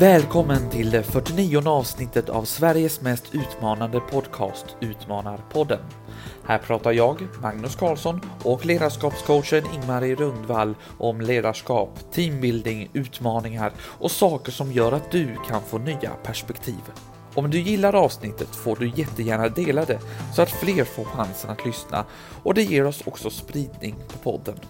Välkommen till det 49 avsnittet av Sveriges mest utmanande podcast Utmanarpodden. Här pratar jag, Magnus Karlsson och ledarskapscoachen Ingmarie Rundvall om ledarskap, teambuilding, utmaningar och saker som gör att du kan få nya perspektiv. Om du gillar avsnittet får du jättegärna dela det så att fler får chansen att lyssna och det ger oss också spridning på podden.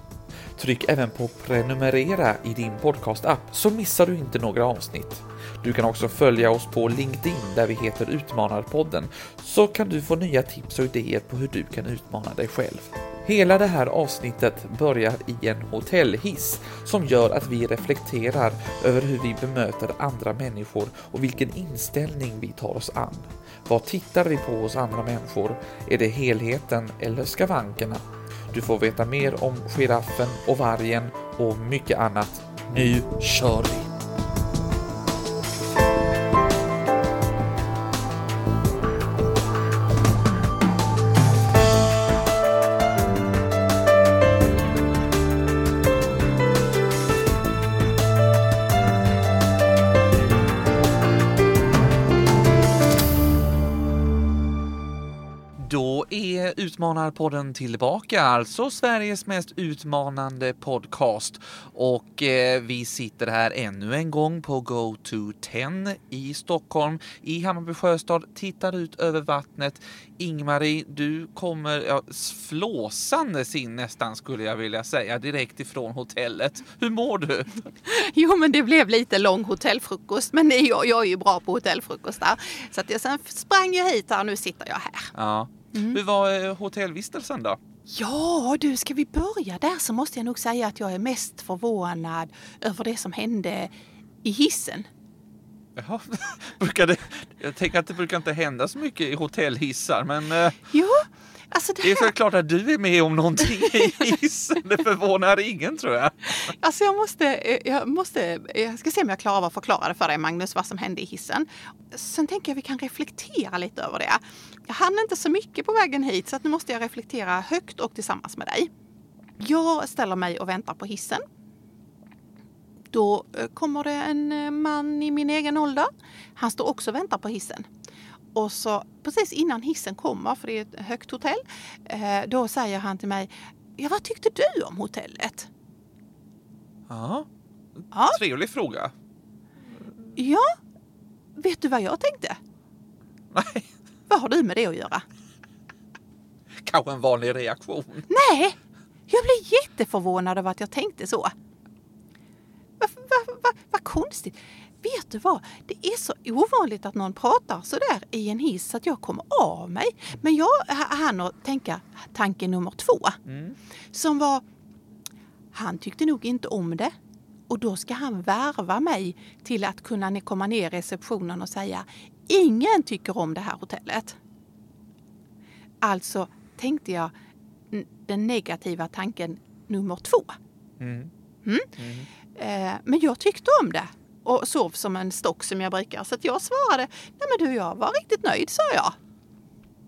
Tryck även på prenumerera i din podcastapp så missar du inte några avsnitt. Du kan också följa oss på LinkedIn där vi heter Utmanarpodden så kan du få nya tips och idéer på hur du kan utmana dig själv. Hela det här avsnittet börjar i en hotellhiss som gör att vi reflekterar över hur vi bemöter andra människor och vilken inställning vi tar oss an. Vad tittar vi på hos andra människor? Är det helheten eller skavankerna? Du får veta mer om giraffen och vargen och mycket annat. Nu kör vi! Utmanarpodden tillbaka, alltså Sveriges mest utmanande podcast. Och eh, vi sitter här ännu en gång på Go to 10 i Stockholm, i Hammarby sjöstad, tittar ut över vattnet. Ingmarie, du kommer ja, flåsandes in nästan skulle jag vilja säga, direkt ifrån hotellet. Hur mår du? Jo, men det blev lite lång hotellfrukost, men jag, jag är ju bra på hotellfrukostar. Så att jag sen sprang jag hit här och nu sitter jag här. Ja. Hur var eh, hotellvistelsen då? Ja, du, ska vi börja där så måste jag nog säga att jag är mest förvånad över det som hände i hissen. Jaha, brukar det, jag tänker att det brukar inte hända så mycket i hotellhissar, men eh, Jo, alltså det det är här, såklart att du är med om någonting i hissen. Det förvånar ingen tror jag. alltså jag måste, eh, jag måste, jag ska se om jag klarar av att förklara för dig Magnus, vad som hände i hissen. Sen tänker jag vi kan reflektera lite över det. Jag hann inte så mycket på vägen hit så att nu måste jag reflektera högt och tillsammans med dig. Jag ställer mig och väntar på hissen. Då eh, kommer det en eh, man i min egen ålder. Han står också och väntar på hissen. Och så precis innan hissen kommer, för det är ett högt hotell, eh, då säger han till mig, ja vad tyckte du om hotellet? Ja, Ja, trevlig fråga. ja. vet du vad jag tänkte? Nej, Vad har du med det att göra? kanske en vanlig reaktion. Nej, jag blev jätteförvånad över att jag tänkte så. Vad va, va, va konstigt. Vet du vad? Det är så ovanligt att någon pratar så där i en hiss att jag kommer av mig. Men jag hann att tänka tanke nummer två. Mm. Som var, han tyckte nog inte om det. Och då ska han värva mig till att kunna komma ner i receptionen och säga ingen tycker om det här hotellet. Alltså tänkte jag den negativa tanken nummer två. Mm. Eh, men jag tyckte om det och sov som en stock som jag brukar. Så jag svarade, nej men du jag var riktigt nöjd sa jag.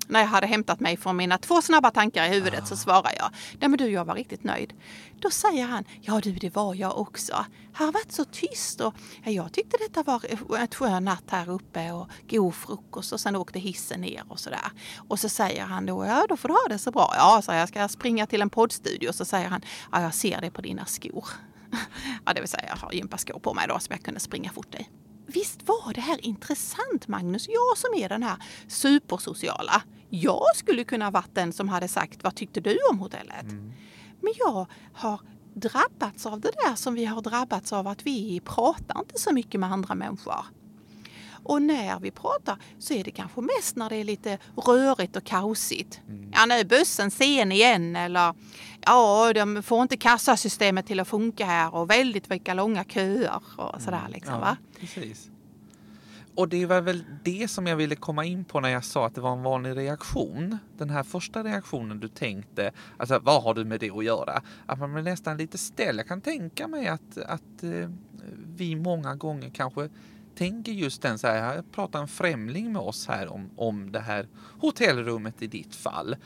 När jag hade hämtat mig från mina två snabba tankar i huvudet så svarade jag, nej men du jag var riktigt nöjd. Då säger han, ja du det var jag också. Här har varit så tyst och ja, jag tyckte detta var ett skön natt här uppe och god frukost och sen åkte hissen ner och sådär. Och så säger han då, ja då får du ha det så bra. Ja, så jag ska springa till en poddstudio. Så säger han, ja jag ser det på dina skor. Ja, det vill säga jag har gympaskor på mig då som jag kunde springa fort i. Visst var det här intressant Magnus? Jag som är den här supersociala. Jag skulle kunna varit den som hade sagt vad tyckte du om hotellet? Men jag har drabbats av det där som vi har drabbats av att vi pratar inte så mycket med andra människor. Och när vi pratar så är det kanske mest när det är lite rörigt och kaosigt. Ja, nu är bussen sen igen eller ja, de får inte kassasystemet till att funka här och väldigt vilka långa köer och sådär liksom va. precis. Och det var väl det som jag ville komma in på när jag sa att det var en vanlig reaktion. Den här första reaktionen du tänkte, alltså vad har du med det att göra? Att man blir nästan lite ställd. Jag kan tänka mig att, att eh, vi många gånger kanske tänker just den så här, här pratar en främling med oss här om, om det här hotellrummet i ditt fall.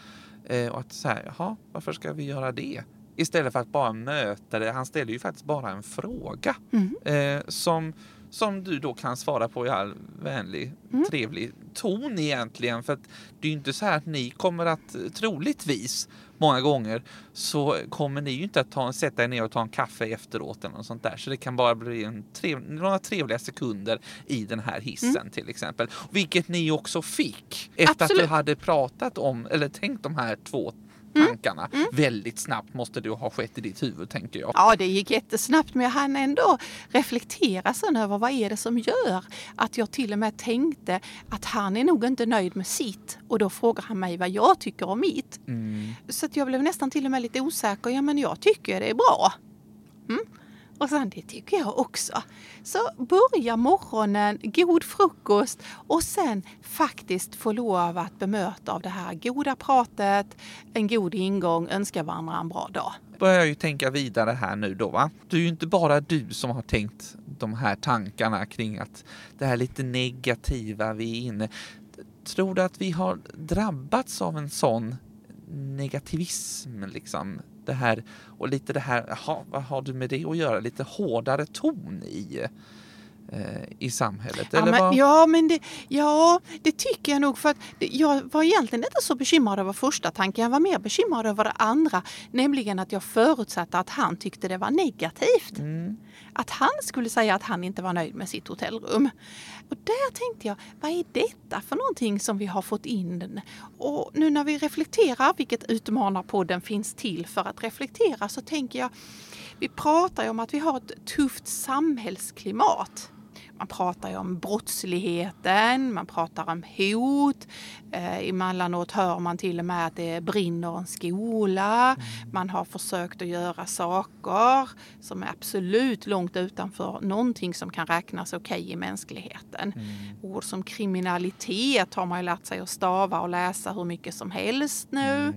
Eh, och att så här, jaha, varför ska vi göra det? Istället för att bara möta det. Han ställer ju faktiskt bara en fråga Mm. eh, som som du då kan svara på i all vänlig, Mm. trevlig ton egentligen. För att det är ju inte så här att ni kommer att troligtvis många gånger så kommer ni ju inte att ta, sätta er ner och ta en kaffe efteråt eller något sånt där. Så det kan bara bli en trev, några trevliga sekunder i den här hissen till exempel. Vilket ni också fick efter att Absolut. du hade pratat om eller tänkt de här två tankarna. Väldigt snabbt måste det ha skett i ditt huvud tänker jag. Ja, det gick jättesnabbt men jag hann ändå reflektera sen över vad är det som gör att jag till och med tänkte att han är nog inte nöjd med sitt och då frågar han mig vad jag tycker om mitt. Mm. Så att jag blev nästan till och med lite osäker. Ja, men jag tycker det är bra. Mm. Och sen det tycker jag också. Så börja morgonen, god frukost och sen faktiskt få lov att bemöta av det här goda pratet, en god ingång, önska varandra en bra dag. börjar jag ju tänka vidare här nu då va. Det är ju inte bara du som har tänkt de här tankarna kring att det här lite negativa vi är inne. Tror du att vi har drabbats av en sån negativism liksom? Det här och lite det här, jaha, vad har du med det att göra? Lite hårdare ton i, eh, i samhället? Ja Eller men, vad? ja, men det, ja, det tycker jag nog. För att det, jag var egentligen inte så bekymrad över första tanken. Jag var mer bekymrad över det andra. Nämligen att jag förutsatte att han tyckte det var negativt. Mm. Att han skulle säga att han inte var nöjd med sitt hotellrum. Och där tänkte jag, vad är detta för någonting som vi har fått in? Och nu när vi reflekterar, vilket Utmanarpodden finns till för att reflektera, så tänker jag, vi pratar ju om att vi har ett tufft samhällsklimat. Man pratar ju om brottsligheten, man pratar om hot. Eh, emellanåt hör man till och med att det brinner en skola. Man har försökt att göra saker som är absolut långt utanför någonting som kan räknas okej i mänskligheten. Ord som kriminalitet har man ju lärt sig att stava och läsa hur mycket som helst nu.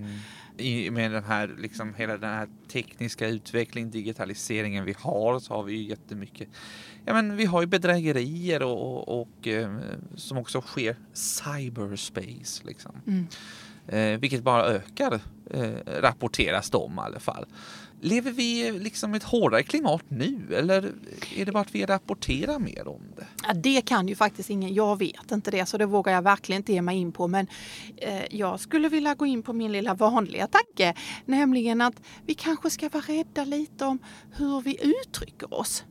I, med den här, liksom, hela den här tekniska utvecklingen, digitaliseringen vi har, så har vi ju jättemycket. Ja, men vi har ju bedrägerier och, och, och eh, som också sker cyberspace, liksom. Mm. Eh, vilket bara ökar, eh, rapporteras om i alla fall. Lever vi i liksom ett hårdare klimat nu eller är det bara att vi rapporterar mer om det? Ja, det kan ju faktiskt ingen, jag vet inte det så det vågar jag verkligen inte ge mig in på. Men eh, jag skulle vilja gå in på min lilla vanliga tanke. Nämligen att vi kanske ska vara rädda lite om hur vi uttrycker oss.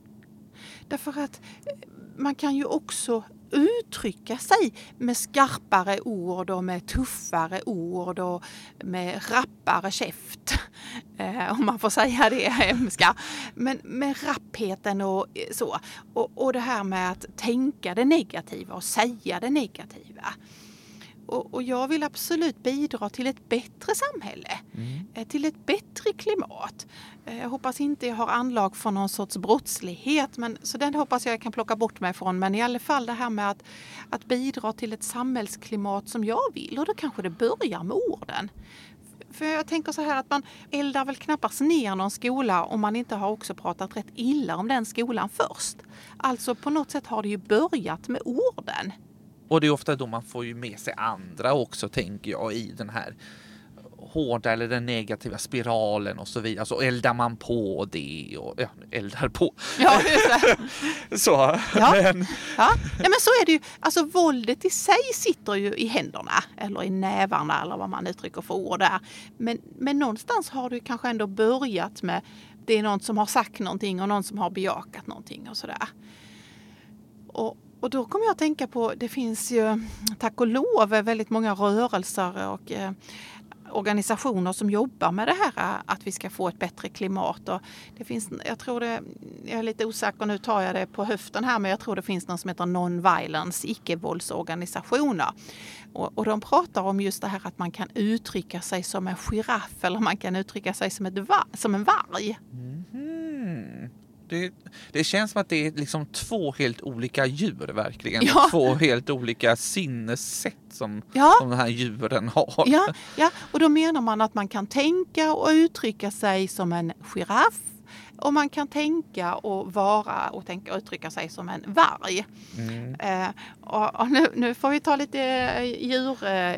Därför att eh, man kan ju också uttrycka sig med skarpare ord och med tuffare ord och med rappare käft. Eh, om man får säga det hemska. Men med rappheten och så. Och, och det här med att tänka det negativa och säga det negativa. Och, och jag vill absolut bidra till ett bättre samhälle. eh, Till ett bättre klimat. Eh, Jag hoppas inte jag har anlag för någon sorts brottslighet. Men, så den hoppas jag kan plocka bort mig från. Men i alla fall det här med att, att bidra till ett samhällsklimat som jag vill. Och då kanske det börjar med orden. För jag tänker så här att man eldar väl knappast ner någon skola om man inte har också pratat rätt illa om den skolan först. Alltså på något sätt har det ju börjat med orden. Och det är ofta då man får ju med sig andra också tänker jag i den här hårda eller den negativa spiralen och så vidare. Så eldar man på det och ja, eldar på. Ja. Så, Ja. men Ja, nej, men så är det ju. Alltså våldet i sig sitter ju i händerna eller i nävarna eller vad man uttrycker för ord där. Men, men någonstans har ju kanske ändå börjat med det är någon som har sagt någonting och någon som har bejakat någonting och sådär. Och, och då kommer jag att tänka på, det finns ju tack och lov väldigt många rörelser och eh, organisationer som jobbar med det här eh, att vi ska få ett bättre klimat. Och det finns, jag tror det, jag är lite osäker, nu tar jag det på höften här, men jag tror det finns någon som heter Non-Violence, icke-våldsorganisationer. Och, och de pratar om just det här att man kan uttrycka sig som en giraff eller man kan uttrycka sig som, ett som en varg. hmm, det, det känns som att det är liksom två helt olika djur verkligen. Ja. Två helt olika sinnessätt som, Ja. som de här djuren har. Ja, ja, och då menar man att man kan tänka och uttrycka sig som en giraff och man kan tänka och vara och tänka och uttrycka sig som en varg. Mm. Eh, och, och nu, nu får vi ta lite eh, djur... Eh,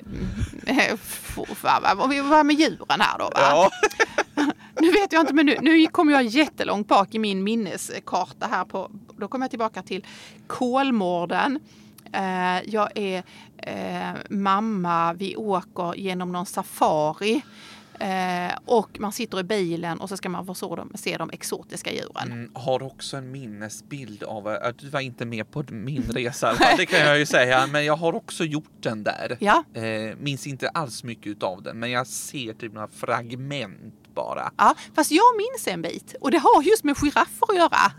f- f- va- va- vi var med djuren här då. Va? Ja. Nu vet jag inte, men nu, nu kommer jag jättelångt bak i min minneskarta här. På, då kommer jag tillbaka till Kolmården. Eh, jag är eh, mamma, vi åker genom någon safari. Eh, och man sitter i bilen och så ska man få se de, se de exotiska djuren. Mm, har också en minnesbild av att du var inte med på min resa. det kan jag ju säga, men jag har också gjort den där. Ja. Eh, minns inte alls mycket av den, men jag ser typ några fragment bara. Ja, fast jag minns en bit och det har just med giraffer att göra.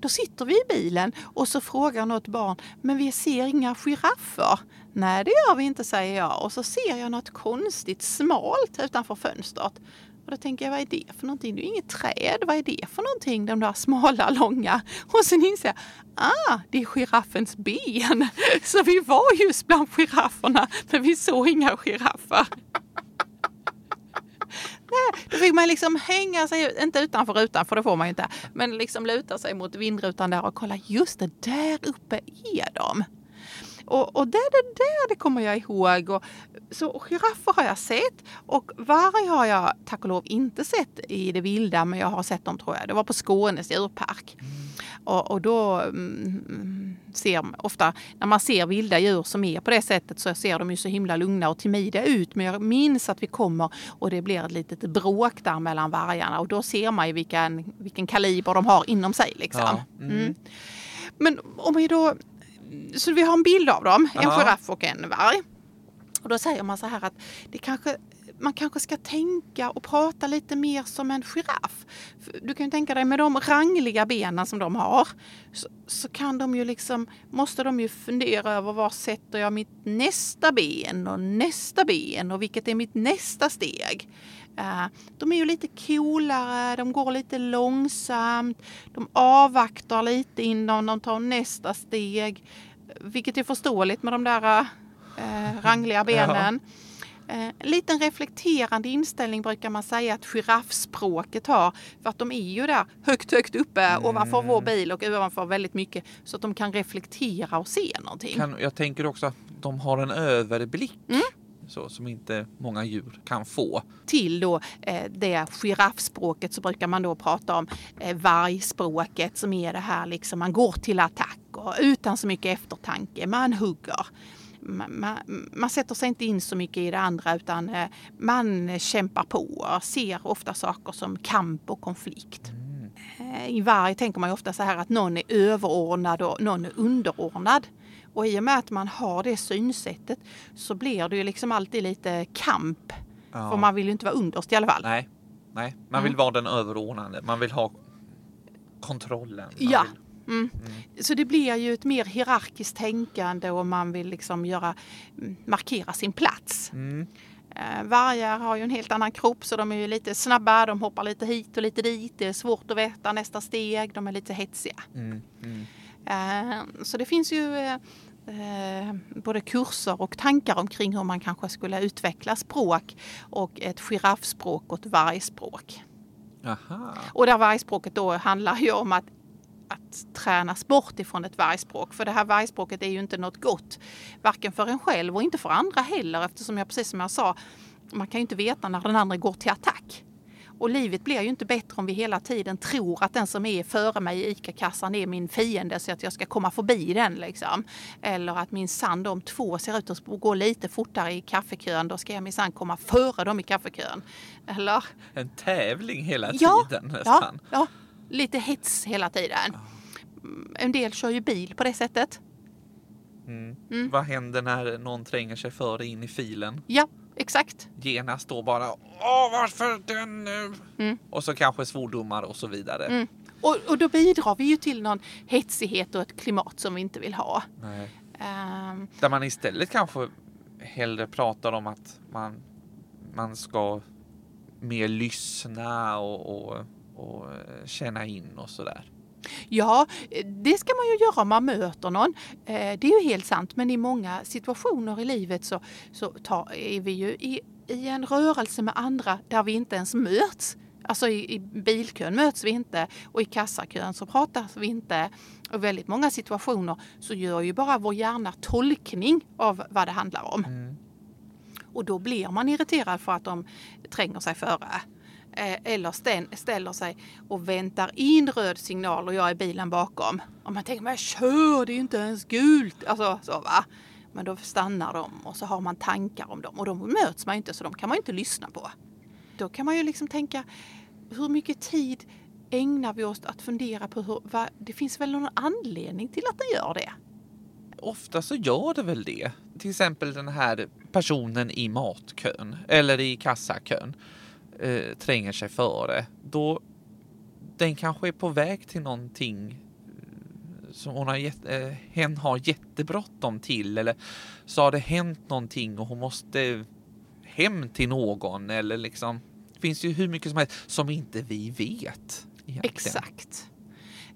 Då sitter vi i bilen och så frågar något barn, men vi ser inga giraffer. Nej, det gör vi inte, säger jag. Och så ser jag något konstigt smalt utanför fönstret. Och då tänker jag, vad är det för någonting? Det är ju inget träd. Vad är det för någonting? De där smala, långa. Och sen inser jag, ah, det är giraffens ben. Så vi var just bland girafferna, men vi såg inga giraffer. Då fick man liksom hänga sig, inte utanför rutan för det får man ju inte, men liksom luta sig mot vindrutan där och kolla, just det, där uppe är de. Och, och det, det där det kommer jag ihåg. Och, så giraffer har jag sett och varg har jag tack och lov inte sett i det vilda men jag har sett dem tror jag. Det var på Skånes djurpark. Mm. Och, och, då mm, ser ofta när man ser vilda djur som är på det sättet så ser de ju så himla lugna och timida ut. Men jag minns att vi kommer och det blir ett litet bråk där mellan vargarna och då ser man ju vilken, vilken kaliber de har inom sig. Liksom. Ja. Mm. Mm. Men om vi då så vi har en bild av dem, en giraff och en varg. Och då säger man så här att det kanske, man kanske ska tänka och prata lite mer som en giraff. Du kan ju tänka dig med de rangliga benen som de har så, så, kan de ju liksom, måste de ju fundera över var sätter jag mitt nästa ben och nästa ben och vilket är mitt nästa steg. Uh, de är ju lite coolare, de går lite långsamt, de avvaktar lite innan de tar nästa steg. Vilket är förståeligt med de där uh, rangliga benen. Uh, en liten reflekterande inställning brukar man säga att giraffspråket har. För att de är ju där högt, högt uppe mm. ovanför vår bil och ovanför väldigt mycket. Så att de kan reflektera och se någonting. Kan, jag tänker också att de har en överblick. Mm så, som inte många djur kan få. Till då eh, det giraffspråket så brukar man då prata om eh, vargspråket som är det här liksom man går till attack och utan så mycket eftertanke, man hugger. Man, man, sätter sig inte in så mycket i det andra utan eh, man kämpar på och ser ofta saker som kamp och konflikt. Mm. Eh, I varg tänker man ofta så här att någon är överordnad och någon är underordnad. Och i och med att man har det synsättet så blir det ju liksom alltid lite kamp. Ja. För man vill ju inte vara underst i alla fall. Nej, Nej. man mm. vill vara den överordnade. Man vill ha kontrollen. Man ja. Vill... Mm. Mm. Så det blir ju ett mer hierarkiskt tänkande och man vill liksom göra, markera sin plats. Mm. Eh, vargar har ju en helt annan kropp så de är ju lite snabba, de hoppar lite hit och lite dit. Det är svårt att veta nästa steg, de är lite hetsiga. Mm. Mm. Eh, så det finns ju eh, både kurser och tankar omkring hur man kanske skulle utveckla språk och ett giraffspråk och ett vargspråk. Aha. Och där vargspråket då handlar ju om att att tränas bort ifrån ett vargspråk. För det här vargspråket är ju inte något gott, varken för en själv och inte för andra heller eftersom jag precis som jag sa, man kan ju inte veta när den andra går till attack. Och livet blir ju inte bättre om vi hela tiden tror att den som är före mig i ICA-kassan är min fiende så att jag ska komma förbi den. Liksom. Eller att min sand om två ser ut att gå lite fortare i kaffekön, då ska jag minsann komma före dem i kaffekön. Eller? En tävling hela ja, tiden nästan. Ja, ja, lite hets hela tiden. En del kör ju bil på det sättet. Mm. Mm. Vad händer när någon tränger sig före in i filen? Ja, exakt. Genast då bara Åh, varför den nu? Mm. Och så kanske svordomar och så vidare. Mm. Och, och då bidrar vi ju till någon hetsighet och ett klimat som vi inte vill ha. Um, Där man istället kanske hellre pratar om att man, man ska mer lyssna och, och, och känna in och sådär. Ja, det ska man ju göra om man möter någon. Eh, det är ju helt sant, men i många situationer i livet så, så tar, är vi ju i, i en rörelse med andra där vi inte ens möts. Alltså i, i bilkön möts vi inte och i kassakön så pratar vi inte. Och i väldigt många situationer så gör ju bara vår hjärna tolkning av vad det handlar om. Mm. Och då blir man irriterad för att de tränger sig före. Eh, eller sten, ställer sig och väntar in röd signal och jag är bilen bakom. Och man tänker, men kör, det är ju inte ens gult. Alltså så va. Men då stannar de och så har man tankar om dem och de möts man ju inte så de kan man ju inte lyssna på. Då kan man ju liksom tänka, hur mycket tid ägnar vi oss att fundera på hur, va, det finns väl någon anledning till att den gör det? Ofta så gör det väl det. Till exempel den här personen i matkön eller i kassakön eh, tränger sig före. Då den kanske är på väg till någonting eh, som hon har, gett, eh, hen har jättebråttom till eller så har det hänt någonting och hon måste hem till någon eller liksom. Det finns ju hur mycket som helst som inte vi vet. Egentligen. Exakt.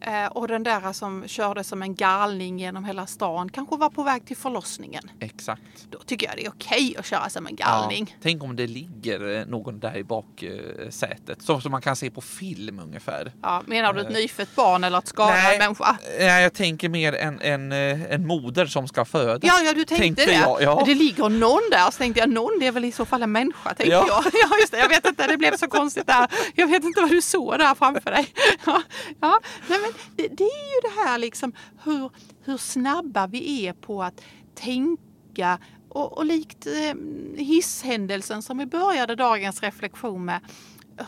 Eh, och den där som körde som en galning genom hela stan kanske var på väg till förlossningen. Exakt. Då tycker jag det är okej att köra som en galning. Ja, tänk om det ligger eh, någon där i baksätet, så som man kan se på film ungefär. Ja, menar du ett nyfött barn eller ett skadad Nej, människa? Nej, jag tänker mer en, en, eh, en moder som ska föda. Ja, ja, du tänkte, Tänkte det. jag, ja. Det ligger någon där, så tänkte jag någon det är väl i så fall en människa, tänkte Ja. jag. Ja, just det, jag vet inte, det blev så konstigt där. Jag vet inte vad du såg där framför dig. Ja, ja. Nej, men det, det är ju det här liksom hur, hur snabba vi är på att tänka och, och likt eh, hisshändelsen som vi började dagens reflektion med.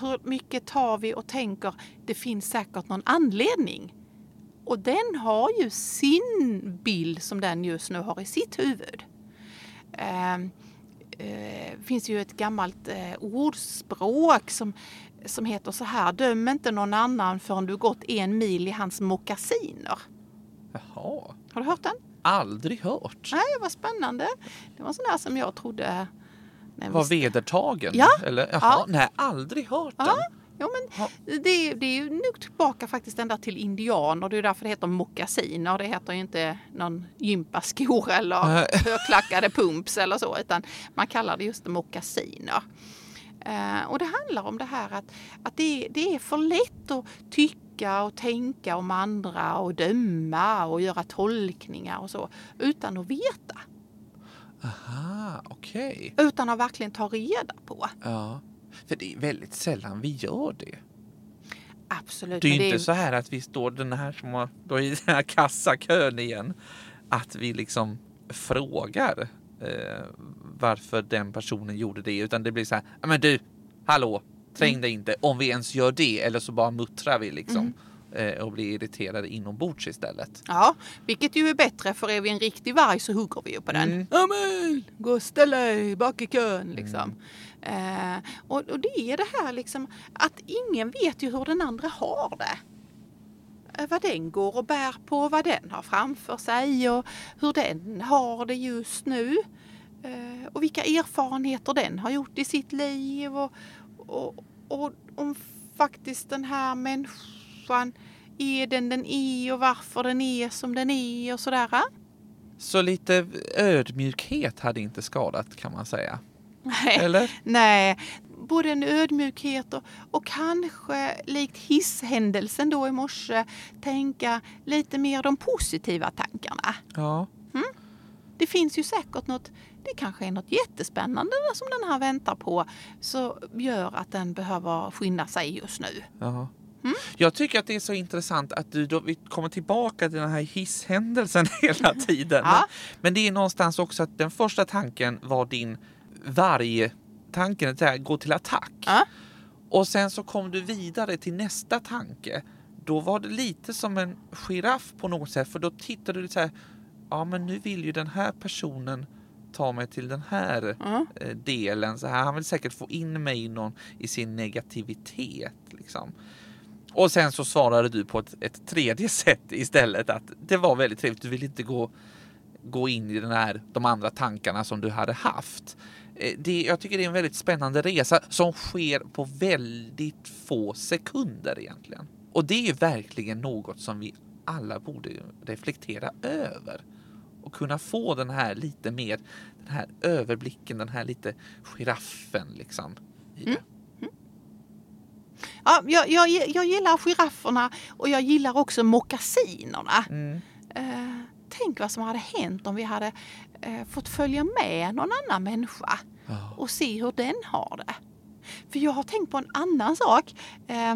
Hur mycket tar vi och tänker, det finns säkert någon anledning. Och den har ju sin bild som den just nu har i sitt huvud. Eh, eh, finns ju ett gammalt eh, ordspråk som, som heter så här. Döm inte någon annan förrän du gått en mil i hans mockasiner. Jaha, Har du hört den? aldrig hört. Nej, vad spännande. Det var sån där som jag trodde... Nej, Var vedertagen? Ja. Eller, jaha, Ja. nej, aldrig hört Ja. den. Jo, men Ja. det, det är ju nog tillbaka faktiskt ända till indianer. Det är därför det heter mockasiner. Det heter ju inte någon gympaskor eller högklackade pumps eller så, utan man kallar det just mockasiner. Eh, och det handlar om det här att, att det, det är för lätt att tycka och tänka om andra och döma och göra tolkningar och så utan att veta. Aha, okej. Utan att verkligen ta reda på. Ja. För det är väldigt sällan vi gör det. Absolut. Det är ju inte så här att vi står den här som har, då i den här kassakön igen. Att vi liksom frågar eh, varför den personen gjorde det. Utan det blir så här, "Ja, men du, hallå, träng Mm. dig inte. Om vi ens gör det eller så bara muttrar vi liksom. Eh, och blir irriterade inombords istället. Ja, vilket ju är bättre för är vi en riktig varg så hugger vi ju på den. Mm. Amen, gå och ställ dig bak i kön liksom. Eh, och, och det är det här liksom att ingen vet ju hur den andra har det. Vad den går och bär på, vad den har framför sig och hur den har det just nu. Eh, och vilka erfarenheter den har gjort i sitt liv och, och, och om faktiskt den här människan är den den är och varför den är som den är och sådär. Så lite ödmjukhet hade inte skadat kan man säga. Nej, Eller? nej. Både en ödmjukhet och, och kanske likt hisshändelsen då i morse tänka lite mer de positiva tankarna. Ja. Det finns ju säkert något, det kanske är något jättespännande som den här väntar på så gör att den behöver skynda sig just nu. Ja. Mm. Jag tycker att det är så intressant att du då, vi kommer tillbaka till den här hisshändelsen hela tiden. Ja. Men det är någonstans också att den första tanken var din vargtanken, att här, gå till attack. Ja. Och sen så kom du vidare till nästa tanke. Då var det lite som en giraff på något sätt, för då tittade du så här, ja men nu vill ju den här personen ta mig till den här Ja. eh, delen. Så här, han vill säkert få in mig i, någon, i sin negativitet. Liksom. Och sen så svarade du på ett, ett tredje sätt istället att det var väldigt trevligt. Du vill inte gå, gå in i den här, de andra tankarna som du hade haft. Eh, Det, jag tycker det är en väldigt spännande resa som sker på väldigt få sekunder egentligen. Och det är ju verkligen något som vi alla borde reflektera över och kunna få den här lite mer, den här överblicken, den här lite giraffen liksom. I det. Ja, jag, jag, jag gillar girafferna och jag gillar också mockasinerna. Mm. Eh, tänk vad som hade hänt om vi hade eh, fått följa med någon annan människa Ja. och se hur den har det. För jag har tänkt på en annan sak. Eh,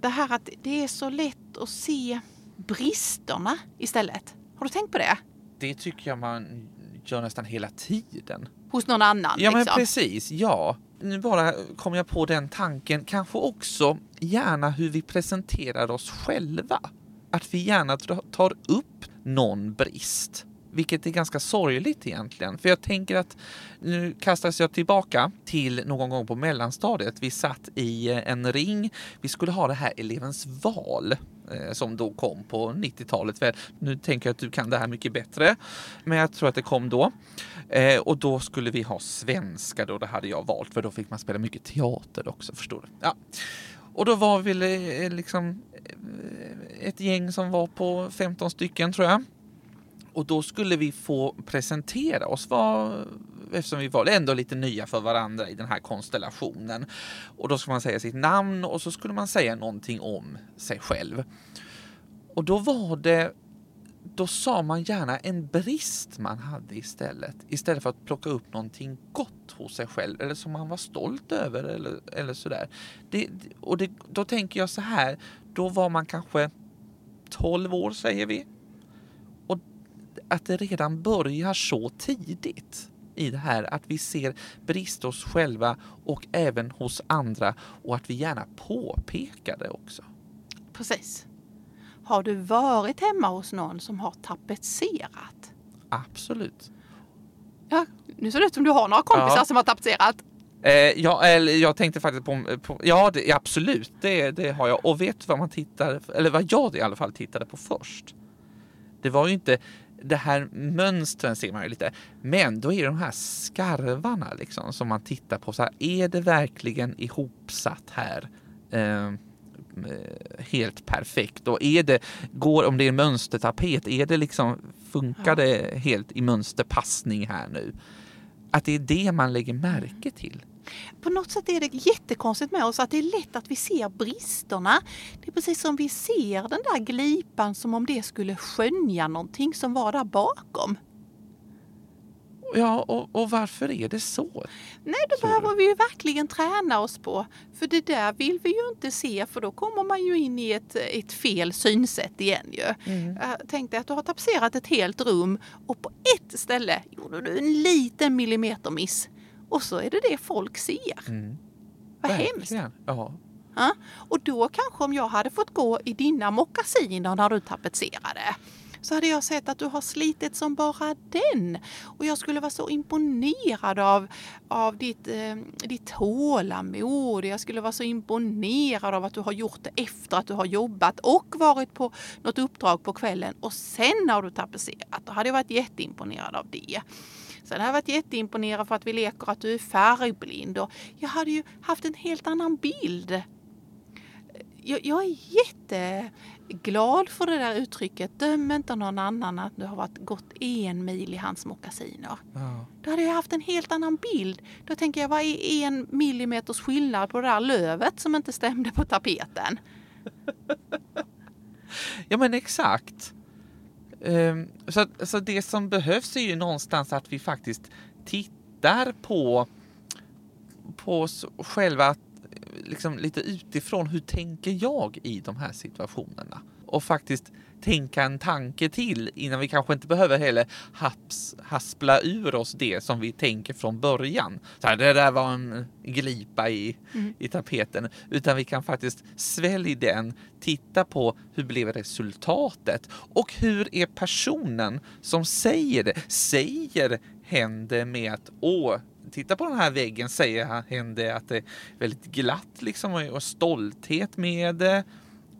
det här att det är så lätt att se bristerna istället. Har du tänkt på det? Det tycker jag man gör nästan hela tiden. Hos någon annan? Ja, men liksom. precis. Ja. Nu bara kom jag på den tanken. Kanske också gärna hur vi presenterar oss själva. Att vi gärna tar upp någon brist. Vilket är ganska sorgligt egentligen. För jag tänker att nu kastas jag tillbaka till någon gång på mellanstadiet. Vi satt i eh, en ring. Vi skulle ha det här elevens val eh, som då kom på 90-talet. Nu tänker jag att du kan det här mycket bättre, men jag tror att det kom då. Eh, och då skulle vi ha svenska då, det hade jag valt, för då fick man spela mycket teater också, förstår du. Ja. Och då var vi eh, liksom ett gäng som var på 15 stycken tror jag. Och då skulle vi få presentera oss, var, eftersom vi var ändå lite nya för varandra i den här konstellationen. Och då skulle man säga sitt namn och så skulle man säga någonting om sig själv. Och då var det, då sa man gärna en brist man hade istället. Istället för att plocka upp någonting gott hos sig själv eller som man var stolt över eller, eller sådär. Det, och det, då tänker jag så här, då var man kanske 12 år säger vi att det redan börjar så tidigt i det här att vi ser brister hos själva och även hos andra och att vi gärna påpekar det också. Precis. Har du varit hemma hos någon som har tapetserat? Absolut. Ja, nu ser det ut som du har några kompisar Ja. som har tapetserat. Eh, ja, eller jag tänkte faktiskt på, på ja det, absolut, det, det har jag. Och vet du vad man tittar, eller vad jag i alla fall tittade på först? Det var ju inte det här mönstren ser man ju lite, men då är det de här skarvarna liksom som man tittar på. Så här, är det verkligen ihopsatt här? Eh, eh, helt perfekt och är det, går, om det är mönstertapet, är det liksom, funkar det helt i mönsterpassning här nu? Att det är det man lägger märke till. På något sätt är det jättekonstigt med oss att det är lätt att vi ser bristerna. Det är precis som vi ser den där glipan som om det skulle skönja någonting som var där bakom. Ja, och, och varför är det så? Nej, då behöver vi ju verkligen träna oss på. För det där vill vi ju inte se för då kommer man ju in i ett, ett fel synsätt igen ju. Jag tänkte att du har tapetserat ett helt rum och på ett ställe gjorde du en liten millimetermiss. Och så är det det folk ser. Mm. Vad hemskt. Verkligen. Ja. Ja, och då kanske om jag hade fått gå i dina mockasiner när du tapetserade så hade jag sett att du har slitit som bara den. Och jag skulle vara så imponerad av, av ditt, eh, ditt tålamod. Jag skulle vara så imponerad av att du har gjort det efter att du har jobbat och varit på något uppdrag på kvällen. Och sen har du tapetserat. Då hade jag varit jätteimponerad av det. Sen har jag varit jätteimponerad för att vi leker att du är färgblind. Och jag hade ju haft en helt annan bild jag, jag är jätteglad för det där uttrycket. Döm inte någon annan att du har varit gått en mil i hans mockasiner. Ja. Då hade jag haft en helt annan bild. Då tänker jag, vad är en millimeters skillnad på det där lövet som inte stämde på tapeten? ja, men exakt. Ehm, så, så det som behövs är ju någonstans att vi faktiskt tittar på, på oss själva liksom lite utifrån. Hur tänker jag i de här situationerna? Och faktiskt tänka en tanke till innan vi kanske inte behöver heller haps, haspla ur oss det som vi tänker från början. Så här, det där var en glipa i, i tapeten. Utan vi kan faktiskt svälja den, titta på hur blev resultatet och hur är personen som säger det? Säger hen det med att åh, titta på den här väggen, säger hen det att det är väldigt glatt liksom och stolthet med det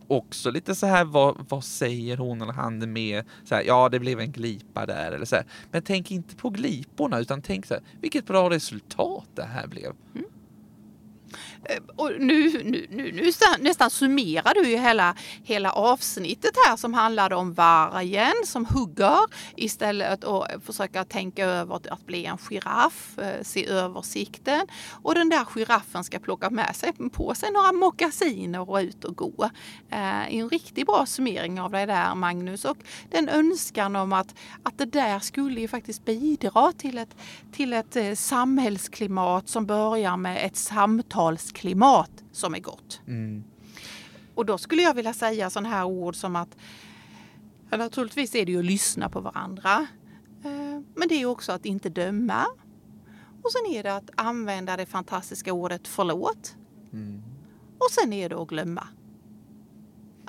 också lite så här, vad, vad säger hon eller han med så här, ja det blev en glipa där eller så här. Men tänk inte på gliporna utan tänk så här, vilket bra resultat det här blev. Eh, och nu, nu, nu, nu nästan summerar du ju hela, hela avsnittet här som handlade om vargen som hugger istället och försöka tänka över att- att bli en giraff, se se översikten. Och den där giraffen ska plocka med sig på sig några mockasiner och ut och gå. Eh, en riktigt bra summering av det där Magnus och den önskan om att, att det där skulle ju faktiskt bidra till ett, till ett eh, samhällsklimat som börjar med ett samtal samtalsklimat som är gott. Mm. Och då skulle jag vilja säga sådana här ord som att ja, naturligtvis är det ju att lyssna på varandra. Eh, men det är också att inte döma. Och sen är det att använda det fantastiska ordet förlåt. Mm. Och sen är det att glömma.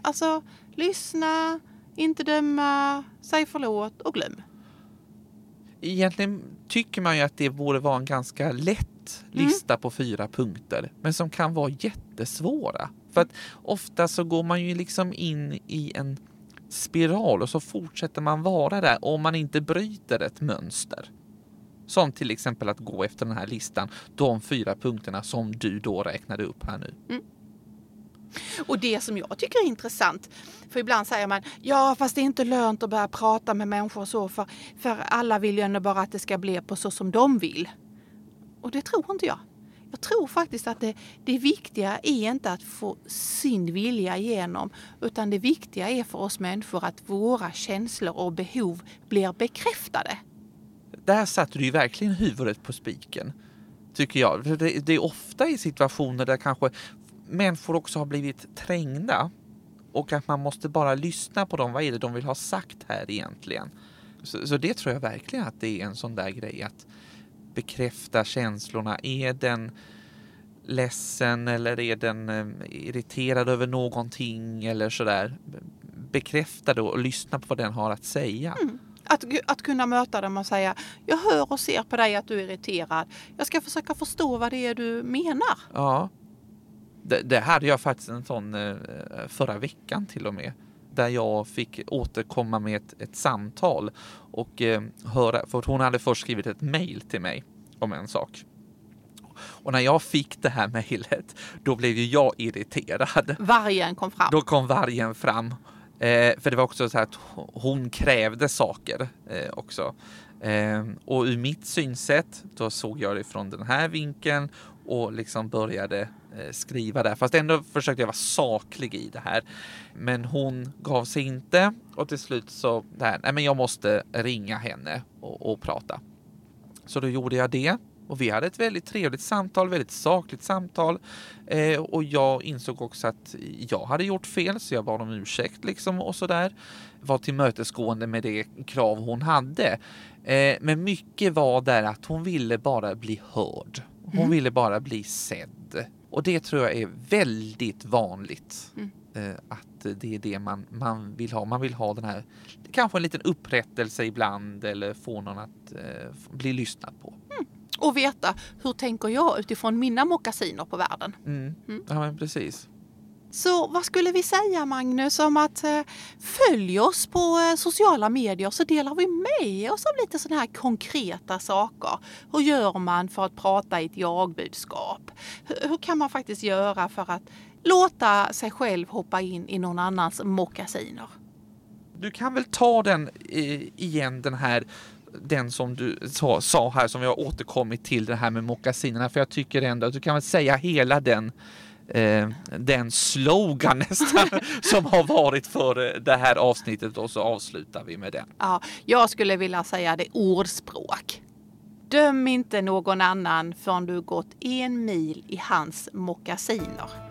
Alltså lyssna, inte döma, säg förlåt och glöm. Egentligen tycker man ju att det borde vara en ganska lätt lista på fyra punkter, men som kan vara jättesvåra. För att ofta så går man ju liksom in i en spiral och så fortsätter man vara där om man inte bryter ett mönster. Som till exempel att gå efter den här listan, de fyra punkterna som du då räknade upp här nu. Mm. Och det som jag tycker är intressant, för ibland säger man ja fast det är inte lönt att börja prata med människor så för, för alla vill ju ändå bara att det ska bli på så som de vill. Och det tror inte jag. Jag tror faktiskt att det, det viktiga är inte att få sin vilja igenom utan det viktiga är för oss människor att våra känslor och behov blir bekräftade. Där satte du ju verkligen huvudet på spiken, tycker jag. Det, det är ofta i situationer där kanske människor också har blivit trängda och att man måste bara lyssna på dem. Vad är det de vill ha sagt här egentligen? Så, så det tror jag verkligen att det är en sån där grej att bekräfta känslorna. Är den ledsen eller är den eh, irriterad över någonting eller sådär? Bekräfta det och lyssna på vad den har att säga. Mm. Att, att kunna möta dem och säga jag hör och ser på dig att du är irriterad. Jag ska försöka förstå vad det är du menar. Ja. Det, det hade jag faktiskt en sån eh, förra veckan till och med. Där jag fick återkomma med ett, ett samtal och eh, höra, för hon hade först skrivit ett mail till mig om en sak. Och när jag fick det här mejlet, då blev ju jag irriterad. Vargen kom fram. Då kom vargen fram. Eh, för det var också så att hon krävde saker eh, också. Eh, och ur mitt synsätt, då såg jag det från den här vinkeln och liksom började eh, skriva där. Fast ändå försökte jag vara saklig i det här. Men hon gav sig inte och till slut så, där, nej men jag måste ringa henne och, och prata. Så då gjorde jag det och vi hade ett väldigt trevligt samtal, väldigt sakligt samtal. Eh, och jag insåg också att jag hade gjort fel, så jag bad om ursäkt liksom och sådär. Var tillmötesgående med det krav hon hade. Eh, men mycket var där att hon ville bara bli hörd. Hon Mm. ville bara bli sedd. Och det tror jag är väldigt vanligt. Mm. Eh, att det är det man, man vill ha. Man vill ha den här, kanske en liten upprättelse ibland eller få någon att eh, bli lyssnad på. Och veta hur tänker jag utifrån mina mockasiner på världen. Mm. Mm. Ja, men precis. Så vad skulle vi säga Magnus om att eh, följ oss på eh, sociala medier så delar vi med oss av lite sådana här konkreta saker. Hur gör man för att prata i ett jagbudskap? Hur, hur kan man faktiskt göra för att låta sig själv hoppa in i någon annans mockasiner? Du kan väl ta den eh, igen, den här den som du sa, sa här som vi har återkommit till det här med mockasinerna för jag tycker ändå att du kan väl säga hela den eh, den slogan nästan som har varit för eh, det här avsnittet och så avslutar vi med den. Ja, jag skulle vilja säga det ordspråk. Döm inte någon annan förrän du gått en mil i hans mockasiner.